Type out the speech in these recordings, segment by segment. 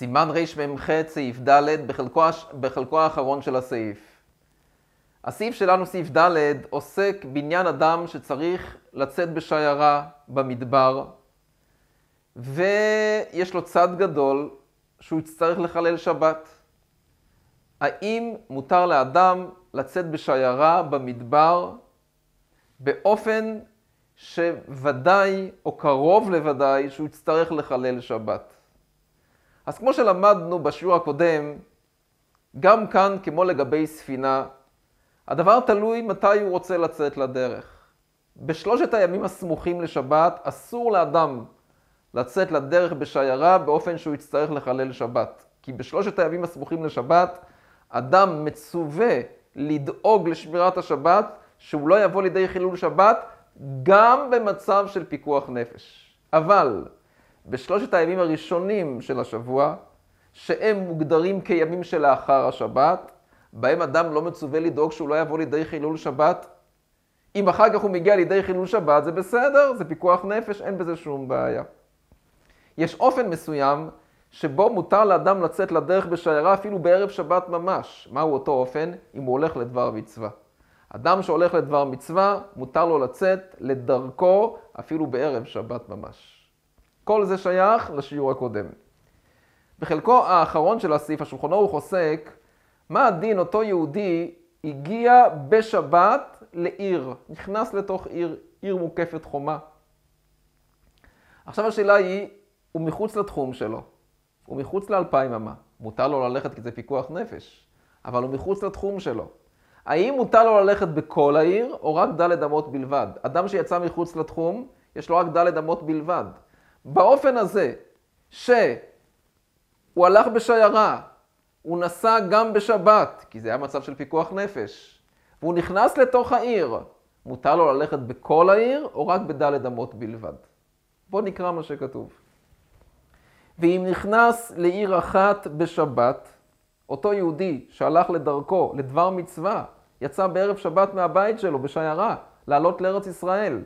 סימן רמ"ח סעיף ד' בחלקו, בחלקו האחרון של הסעיף. הסעיף שלנו, סעיף ד', עוסק בעניין אדם שצריך לצאת בשיירה במדבר, ויש לו צד גדול שהוא יצטרך לחלל שבת. האם מותר לאדם לצאת בשיירה במדבר באופן שוודאי או קרוב לוודאי שהוא יצטרך לחלל שבת? אז כמו שלמדנו בשיעור הקודם, גם כאן, כמו לגבי ספינה, הדבר תלוי מתי הוא רוצה לצאת לדרך. בשלושת הימים הסמוכים לשבת אסור לאדם לצאת לדרך בשיירה באופן שהוא יצטרך לחלל שבת. כי בשלושת הימים הסמוכים לשבת, אדם מצווה לדאוג לשמירת השבת, שהוא לא יבוא לידי חילול שבת, גם במצב של פיקוח נפש. אבל בשלושת הימים הראשונים של השבוע, שהם מוגדרים כימים שלאחר השבת, בהם אדם לא מצווה לדאוג שהוא לא יבוא לידי חילול שבת. אם אחר כך הוא מגיע לידי חילול שבת, זה בסדר, זה פיקוח נפש, אין בזה שום בעיה. יש אופן מסוים שבו מותר לאדם לצאת לדרך בשיירה אפילו בערב שבת ממש. מהו אותו אופן? אם הוא הולך לדבר מצווה. אדם שהולך לדבר מצווה, מותר לו לצאת לדרכו אפילו בערב שבת ממש. כל זה שייך לשיעור הקודם. בחלקו האחרון של הסעיף, השולחנו הוא חוסק, מה הדין אותו יהודי הגיע בשבת לעיר, נכנס לתוך עיר, עיר מוקפת חומה. עכשיו השאלה היא, הוא מחוץ לתחום שלו, הוא מחוץ לאלפיים אמה. מותר לו ללכת כי זה פיקוח נפש, אבל הוא מחוץ לתחום שלו. האם מותר לו ללכת בכל העיר, או רק ד' אמות בלבד? אדם שיצא מחוץ לתחום, יש לו רק ד' אמות בלבד. באופן הזה, שהוא הלך בשיירה, הוא נסע גם בשבת, כי זה היה מצב של פיקוח נפש, והוא נכנס לתוך העיר, מותר לו ללכת בכל העיר או רק בדלת אמות בלבד? בואו נקרא מה שכתוב. ואם נכנס לעיר אחת בשבת, אותו יהודי שהלך לדרכו, לדבר מצווה, יצא בערב שבת מהבית שלו בשיירה, לעלות לארץ ישראל.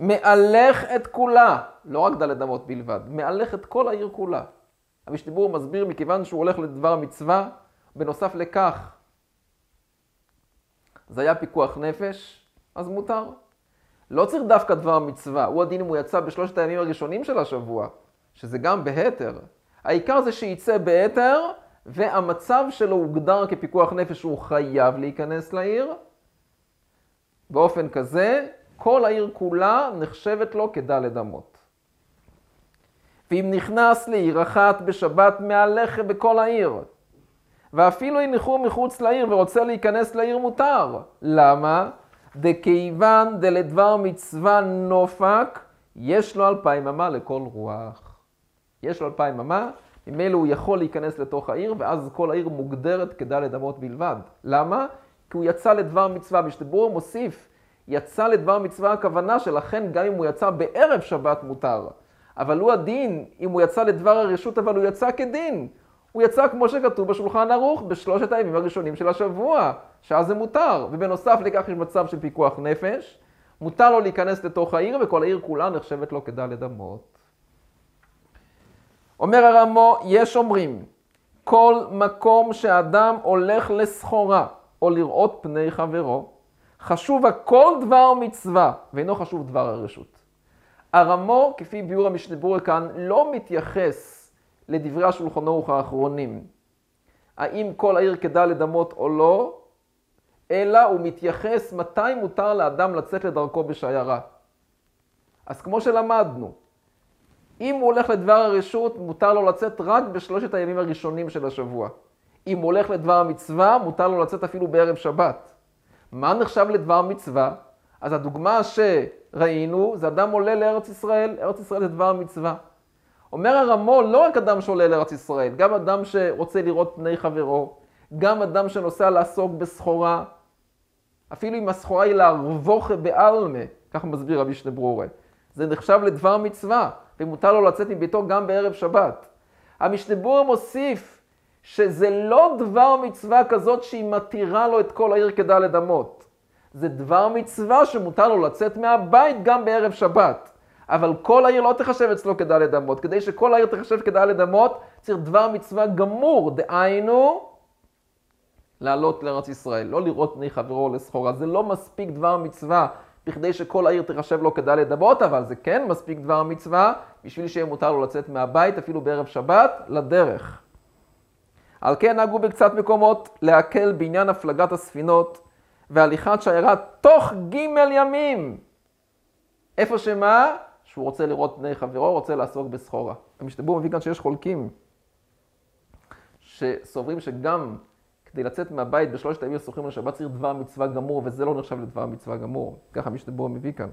מהלך את כולה, לא רק דלת אמות בלבד, מהלך את כל העיר כולה. המשתיבור מסביר מכיוון שהוא הולך לדבר המצווה, בנוסף לכך, זה היה פיקוח נפש, אז מותר. לא צריך דווקא דבר מצווה, הוא הדין אם הוא יצא בשלושת הימים הראשונים של השבוע, שזה גם בהתר. העיקר זה שייצא בהתר, והמצב שלו הוגדר כפיקוח נפש, הוא חייב להיכנס לעיר. באופן כזה, כל העיר כולה נחשבת לו כדלת אמות. ואם נכנס לעיר אחת בשבת מהלך בכל העיר, ואפילו אם נחו מחוץ לעיר ורוצה להיכנס לעיר מותר. למה? דכיוון דלדבר מצווה נופק, יש לו אלפיים אמה לכל רוח. יש לו אלפיים אמה, ממילא הוא יכול להיכנס לתוך העיר, ואז כל העיר מוגדרת כדלת אמות בלבד. למה? כי הוא יצא לדבר מצווה. משתבור מוסיף יצא לדבר מצווה הכוונה שלכן גם אם הוא יצא בערב שבת מותר. אבל הוא הדין, אם הוא יצא לדבר הרשות, אבל הוא יצא כדין. הוא יצא כמו שכתוב בשולחן ערוך, בשלושת הימים הראשונים של השבוע, שאז זה מותר. ובנוסף לכך יש מצב של פיקוח נפש, מותר לו להיכנס לתוך העיר, וכל העיר כולה נחשבת לו כדלת אמות. אומר הרמו, יש אומרים, כל מקום שאדם הולך לסחורה, או לראות פני חברו, חשוב הכל דבר מצווה, ואינו חשוב דבר הרשות. הרמו, כפי ביאור המשנה כאן, לא מתייחס לדברי השולחן ערוך האחרונים, האם כל העיר כדאי לדמות או לא, אלא הוא מתייחס מתי מותר לאדם לצאת לדרכו בשיירה. אז כמו שלמדנו, אם הוא הולך לדבר הרשות, מותר לו לצאת רק בשלושת הימים הראשונים של השבוע. אם הוא הולך לדבר המצווה, מותר לו לצאת אפילו בערב שבת. מה נחשב לדבר מצווה? אז הדוגמה שראינו זה אדם עולה לארץ ישראל, ארץ ישראל זה דבר מצווה. אומר הרמו, לא רק אדם שעולה לארץ ישראל, גם אדם שרוצה לראות פני חברו, גם אדם שנוסע לעסוק בסחורה, אפילו אם הסחורה היא להרבוך בעלמה, ככה מסביר רבי שנברורה. זה נחשב לדבר מצווה, ומותר לו לצאת מביתו גם בערב שבת. המשנה מוסיף שזה לא דבר מצווה כזאת שהיא מתירה לו את כל העיר כדלת אמות. זה דבר מצווה שמותר לו לצאת מהבית גם בערב שבת. אבל כל העיר לא תחשב אצלו כדלת אמות. כדי שכל העיר תחשב כדלת אמות, צריך דבר מצווה גמור, דהיינו, לעלות לארץ ישראל, לא לראות פני חברו לסחורה. זה לא מספיק דבר מצווה בכדי שכל העיר תחשב לו כדלת אמות, אבל זה כן מספיק דבר מצווה בשביל שיהיה מותר לו לצאת מהבית, אפילו בערב שבת, לדרך. על כן נהגו בקצת מקומות להקל בעניין הפלגת הספינות והליכת שיירה תוך ג' ימים. איפה שמה? שהוא רוצה לראות פני חברו, רוצה לעסוק בסחורה. המשתבור מביא כאן שיש חולקים שסוברים שגם כדי לצאת מהבית בשלושת הימים הסוחרים לשבת צריך דבר מצווה גמור, וזה לא נחשב לדבר מצווה גמור. ככה משתבור מביא כאן.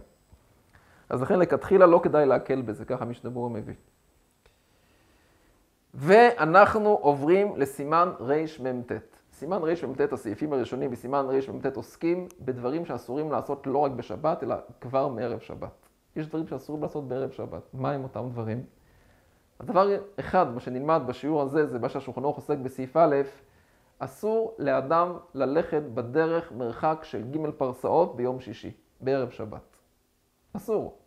אז לכן לכתחילה לא כדאי להקל בזה, ככה משתבור מביא. ואנחנו עוברים לסימן רמ"ט. סימן רמ"ט, הסעיפים הראשונים בסימן רמ"ט עוסקים בדברים שאסורים לעשות לא רק בשבת, אלא כבר מערב שבת. יש דברים שאסורים לעשות בערב שבת. מה הם אותם דברים? הדבר אחד, מה שנלמד בשיעור הזה, זה מה שהשולחן ערוך עוסק בסעיף א', אסור לאדם ללכת בדרך מרחק של ג' פרסאות ביום שישי, בערב שבת. אסור.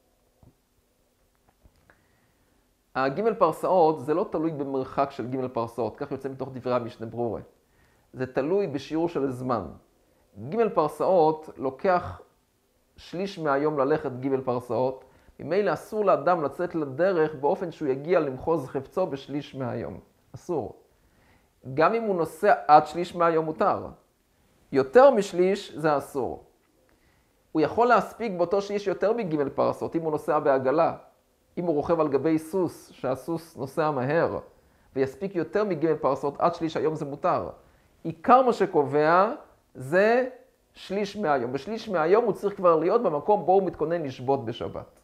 הגימל פרסאות זה לא תלוי במרחק של גימל פרסאות, כך יוצא מתוך דברי המשנה ברורה. זה תלוי בשיעור של זמן. גימל פרסאות לוקח שליש מהיום ללכת גימל פרסאות, ממילא אסור לאדם לצאת לדרך באופן שהוא יגיע למחוז חפצו בשליש מהיום. אסור. גם אם הוא נוסע עד שליש מהיום מותר. יותר משליש זה אסור. הוא יכול להספיק באותו שיש יותר מגימל פרסות אם הוא נוסע בעגלה. אם הוא רוכב על גבי סוס, שהסוס נוסע מהר, ויספיק יותר מגימל פרסות עד שליש היום זה מותר. עיקר מה שקובע זה שליש מהיום. בשליש מהיום הוא צריך כבר להיות במקום בו הוא מתכונן לשבות בשבת.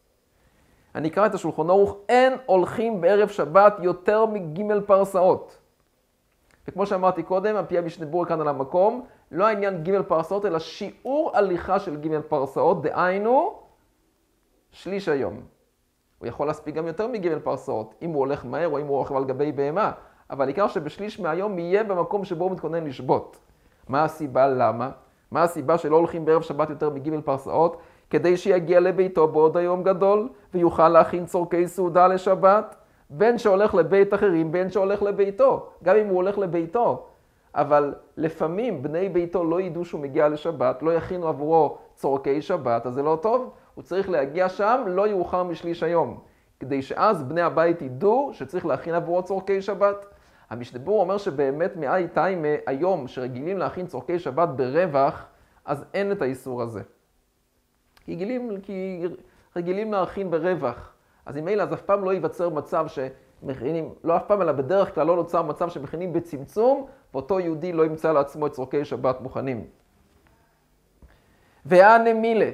אני אקרא את השולחון ערוך, אין הולכים בערב שבת יותר מגימל פרסאות. וכמו שאמרתי קודם, על פי המשנה ברורה כאן על המקום, לא העניין גימל פרסאות, אלא שיעור הליכה של גימל פרסאות, דהיינו, שליש היום. הוא יכול להספיק גם יותר מגימל פרסאות, אם הוא הולך מהר או אם הוא רוכב על גבי בהמה, אבל העיקר שבשליש מהיום יהיה במקום שבו הוא מתכונן לשבות. מה הסיבה? למה? מה הסיבה שלא הולכים בערב שבת יותר מגימל פרסאות? כדי שיגיע לביתו בעוד היום גדול, ויוכל להכין צורכי סעודה לשבת, בין שהולך לבית אחרים, בין שהולך לביתו, גם אם הוא הולך לביתו. אבל לפעמים בני ביתו לא ידעו שהוא מגיע לשבת, לא יכינו עבורו צורכי שבת, אז זה לא טוב. הוא צריך להגיע שם לא יאוחר משליש היום, כדי שאז בני הבית ידעו שצריך להכין עבורו צורכי שבת. המשתבור אומר שבאמת מאי טיימה היום שרגילים להכין צורכי שבת ברווח, אז אין את האיסור הזה. כי רגילים, כי רגילים להכין ברווח. אז ממילא אז אף פעם לא ייווצר מצב שמכינים, לא אף פעם, אלא בדרך כלל לא נוצר מצב שמכינים בצמצום, ואותו יהודי לא ימצא לעצמו את צורכי שבת מוכנים. והנמילה,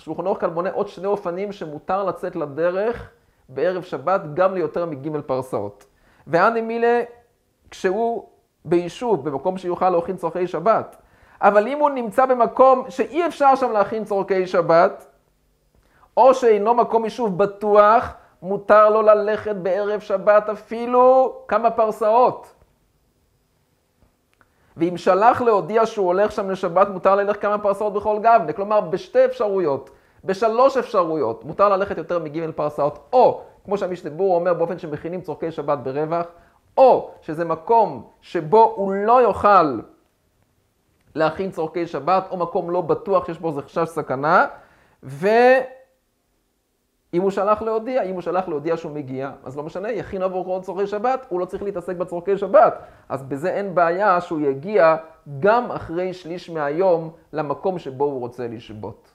השולחן ערוך כאן מונה עוד שני אופנים שמותר לצאת לדרך בערב שבת גם ליותר מג' פרסאות. והנמילה, כשהוא ביישוב, במקום שיוכל להכין צורכי שבת, אבל אם הוא נמצא במקום שאי אפשר שם להכין צורכי שבת, או שאינו מקום יישוב בטוח, מותר לו ללכת בערב שבת אפילו כמה פרסאות. ואם שלח להודיע שהוא הולך שם לשבת, מותר ללכת כמה פרסאות בכל גבנה. כלומר, בשתי אפשרויות, בשלוש אפשרויות, מותר ללכת יותר מג' פרסאות, או, כמו שהמשנה בור אומר, באופן שמכינים צורכי שבת ברווח, או שזה מקום שבו הוא לא יוכל להכין צורכי שבת, או מקום לא בטוח שיש בו חשש סכנה, ו... אם הוא שלח להודיע, אם הוא שלח להודיע שהוא מגיע, אז לא משנה, יכין עבור צורכי שבת, הוא לא צריך להתעסק בצורכי שבת. אז בזה אין בעיה שהוא יגיע גם אחרי שליש מהיום למקום שבו הוא רוצה לשבות.